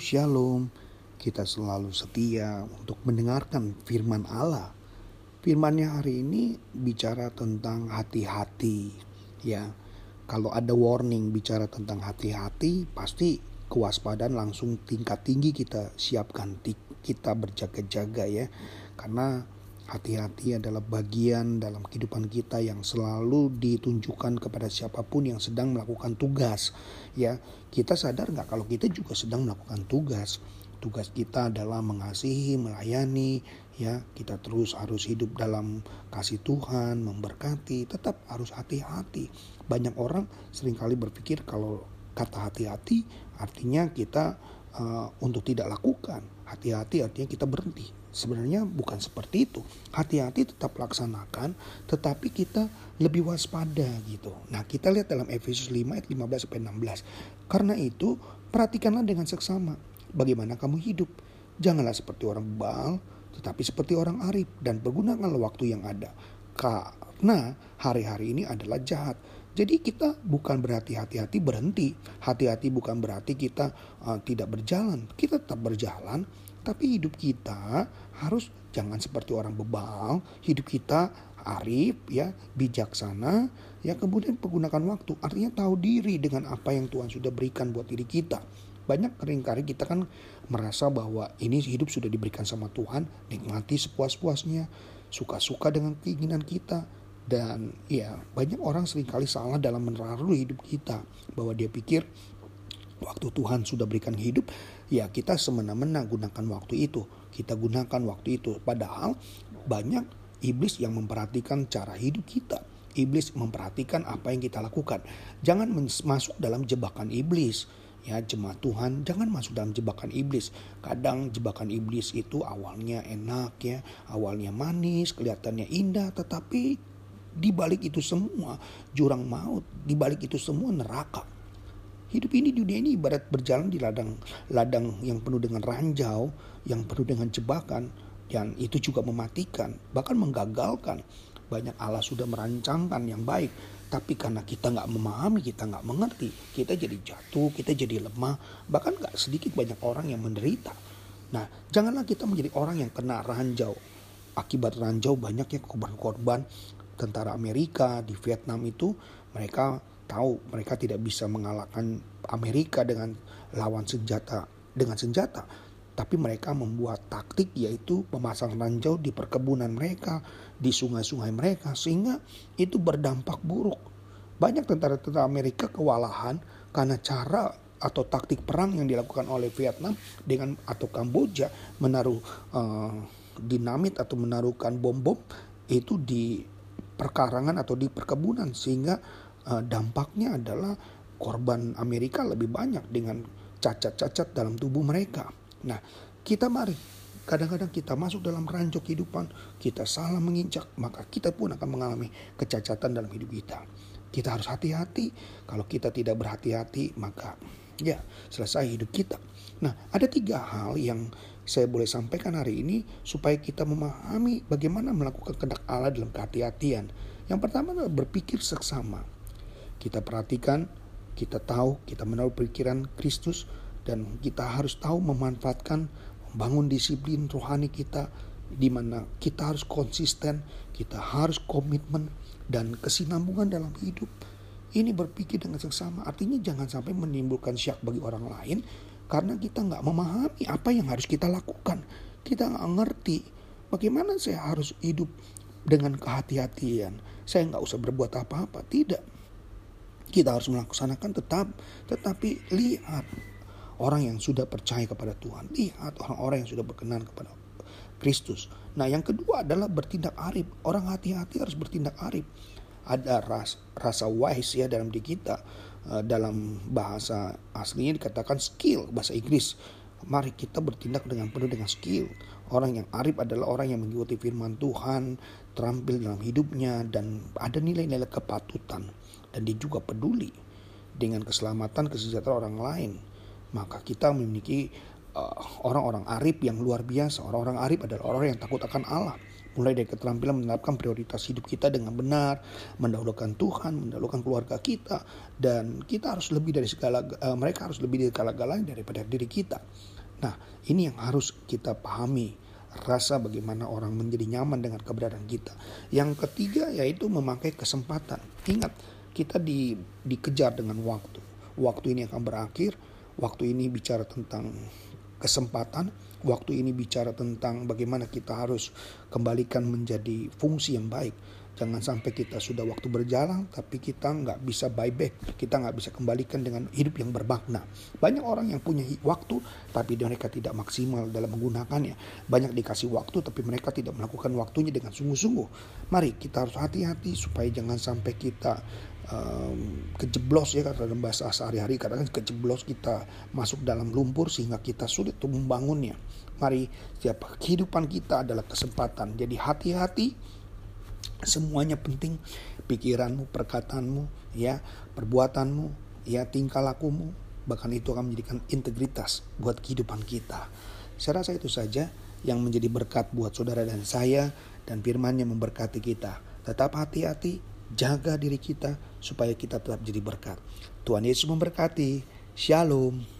Shalom. Kita selalu setia untuk mendengarkan firman Allah. Firmannya hari ini bicara tentang hati-hati. Ya, kalau ada warning bicara tentang hati-hati, pasti kewaspadaan langsung tingkat tinggi kita siapkan, kita berjaga-jaga ya. Karena Hati-hati adalah bagian dalam kehidupan kita yang selalu ditunjukkan kepada siapa pun yang sedang melakukan tugas. Ya, kita sadar nggak kalau kita juga sedang melakukan tugas. Tugas kita adalah mengasihi, melayani, ya kita terus harus hidup dalam kasih Tuhan, memberkati, tetap harus hati-hati. Banyak orang sering kali berpikir kalau kata hati-hati artinya kita uh, untuk tidak lakukan. Hati-hati artinya kita berhenti Sebenarnya bukan seperti itu. Hati-hati tetap laksanakan, tetapi kita lebih waspada gitu. Nah, kita lihat dalam Efesus 5 ayat 15 sampai 16. Karena itu, perhatikanlah dengan seksama bagaimana kamu hidup. Janganlah seperti orang bebal, tetapi seperti orang arif dan pergunakanlah waktu yang ada. Karena hari-hari ini adalah jahat. Jadi kita bukan berarti hati-hati berhenti. Hati-hati bukan berarti kita uh, tidak berjalan. Kita tetap berjalan, tapi hidup kita harus jangan seperti orang bebal, hidup kita arif ya, bijaksana, ya kemudian menggunakan waktu. Artinya tahu diri dengan apa yang Tuhan sudah berikan buat diri kita. Banyak kali kita kan merasa bahwa ini hidup sudah diberikan sama Tuhan, nikmati sepuas-puasnya, suka-suka dengan keinginan kita. Dan ya banyak orang sering kali salah dalam menerarui hidup kita. Bahwa dia pikir waktu Tuhan sudah berikan hidup, ya kita semena-mena gunakan waktu itu. Kita gunakan waktu itu. Padahal banyak iblis yang memperhatikan cara hidup kita. Iblis memperhatikan apa yang kita lakukan. Jangan masuk dalam jebakan iblis. Ya jemaat Tuhan jangan masuk dalam jebakan iblis. Kadang jebakan iblis itu awalnya enak ya, awalnya manis, kelihatannya indah, tetapi di balik itu semua jurang maut, di balik itu semua neraka. Hidup ini dunia ini ibarat berjalan di ladang ladang yang penuh dengan ranjau, yang penuh dengan jebakan, dan itu juga mematikan, bahkan menggagalkan. Banyak Allah sudah merancangkan yang baik, tapi karena kita nggak memahami, kita nggak mengerti, kita jadi jatuh, kita jadi lemah, bahkan nggak sedikit banyak orang yang menderita. Nah, janganlah kita menjadi orang yang kena ranjau. Akibat ranjau banyaknya korban-korban tentara Amerika di Vietnam itu mereka tahu mereka tidak bisa mengalahkan Amerika dengan lawan senjata dengan senjata. Tapi mereka membuat taktik yaitu memasang ranjau di perkebunan mereka di sungai-sungai mereka sehingga itu berdampak buruk. Banyak tentara-tentara Amerika kewalahan karena cara atau taktik perang yang dilakukan oleh Vietnam dengan atau Kamboja menaruh uh, dinamit atau menaruhkan bom-bom itu di perkarangan atau di perkebunan sehingga uh, dampaknya adalah korban Amerika lebih banyak dengan cacat-cacat dalam tubuh mereka. Nah, kita mari kadang-kadang kita masuk dalam ranjau kehidupan, kita salah menginjak, maka kita pun akan mengalami kecacatan dalam hidup kita. Kita harus hati-hati. Kalau kita tidak berhati-hati, maka ya selesai hidup kita. Nah, ada tiga hal yang saya boleh sampaikan hari ini supaya kita memahami bagaimana melakukan kehendak Allah dalam kehati-hatian. Yang pertama adalah berpikir seksama. Kita perhatikan, kita tahu, kita menaruh pikiran Kristus dan kita harus tahu memanfaatkan membangun disiplin rohani kita di mana kita harus konsisten, kita harus komitmen dan kesinambungan dalam hidup. Ini berpikir dengan seksama, artinya jangan sampai menimbulkan syak bagi orang lain karena kita nggak memahami apa yang harus kita lakukan. Kita nggak ngerti bagaimana saya harus hidup dengan kehati-hatian. Saya nggak usah berbuat apa-apa, tidak kita harus melaksanakan tetap, tetapi lihat orang yang sudah percaya kepada Tuhan. Lihat orang-orang yang sudah berkenan kepada Kristus. Nah yang kedua adalah bertindak arif. Orang hati-hati harus bertindak arif. Ada ras, rasa wise ya dalam diri kita. Eh, dalam bahasa aslinya dikatakan skill, bahasa Inggris. Mari kita bertindak dengan penuh dengan skill. Orang yang arif adalah orang yang mengikuti firman Tuhan, terampil dalam hidupnya, dan ada nilai-nilai kepatutan dan dia juga peduli dengan keselamatan kesejahteraan orang lain, maka kita memiliki uh, orang-orang uh, arif yang luar biasa. Orang-orang arif adalah orang yang takut akan Allah. Mulai dari keterampilan menetapkan prioritas hidup kita dengan benar, mendahulukan Tuhan, mendahulukan keluarga kita, dan kita harus lebih dari segala, uh, mereka harus lebih dari segala-galanya daripada diri kita. Nah, ini yang harus kita pahami rasa bagaimana orang menjadi nyaman dengan keberadaan kita. Yang ketiga yaitu memakai kesempatan. Ingat, kita di, dikejar dengan waktu. Waktu ini akan berakhir, waktu ini bicara tentang kesempatan, waktu ini bicara tentang bagaimana kita harus kembalikan menjadi fungsi yang baik. Jangan sampai kita sudah waktu berjalan tapi kita nggak bisa buyback, kita nggak bisa kembalikan dengan hidup yang bermakna. Banyak orang yang punya waktu tapi mereka tidak maksimal dalam menggunakannya. Banyak dikasih waktu tapi mereka tidak melakukan waktunya dengan sungguh-sungguh. Mari kita harus hati-hati supaya jangan sampai kita um, kejeblos ya dalam bahasa sehari-hari kadang kejeblos kita masuk dalam lumpur sehingga kita sulit untuk membangunnya. Mari siapa kehidupan kita adalah kesempatan. Jadi hati-hati semuanya penting pikiranmu, perkataanmu, ya, perbuatanmu, ya, tingkah lakumu, bahkan itu akan menjadikan integritas buat kehidupan kita. Saya rasa itu saja yang menjadi berkat buat saudara dan saya dan firman yang memberkati kita. Tetap hati-hati, jaga diri kita supaya kita tetap jadi berkat. Tuhan Yesus memberkati. Shalom.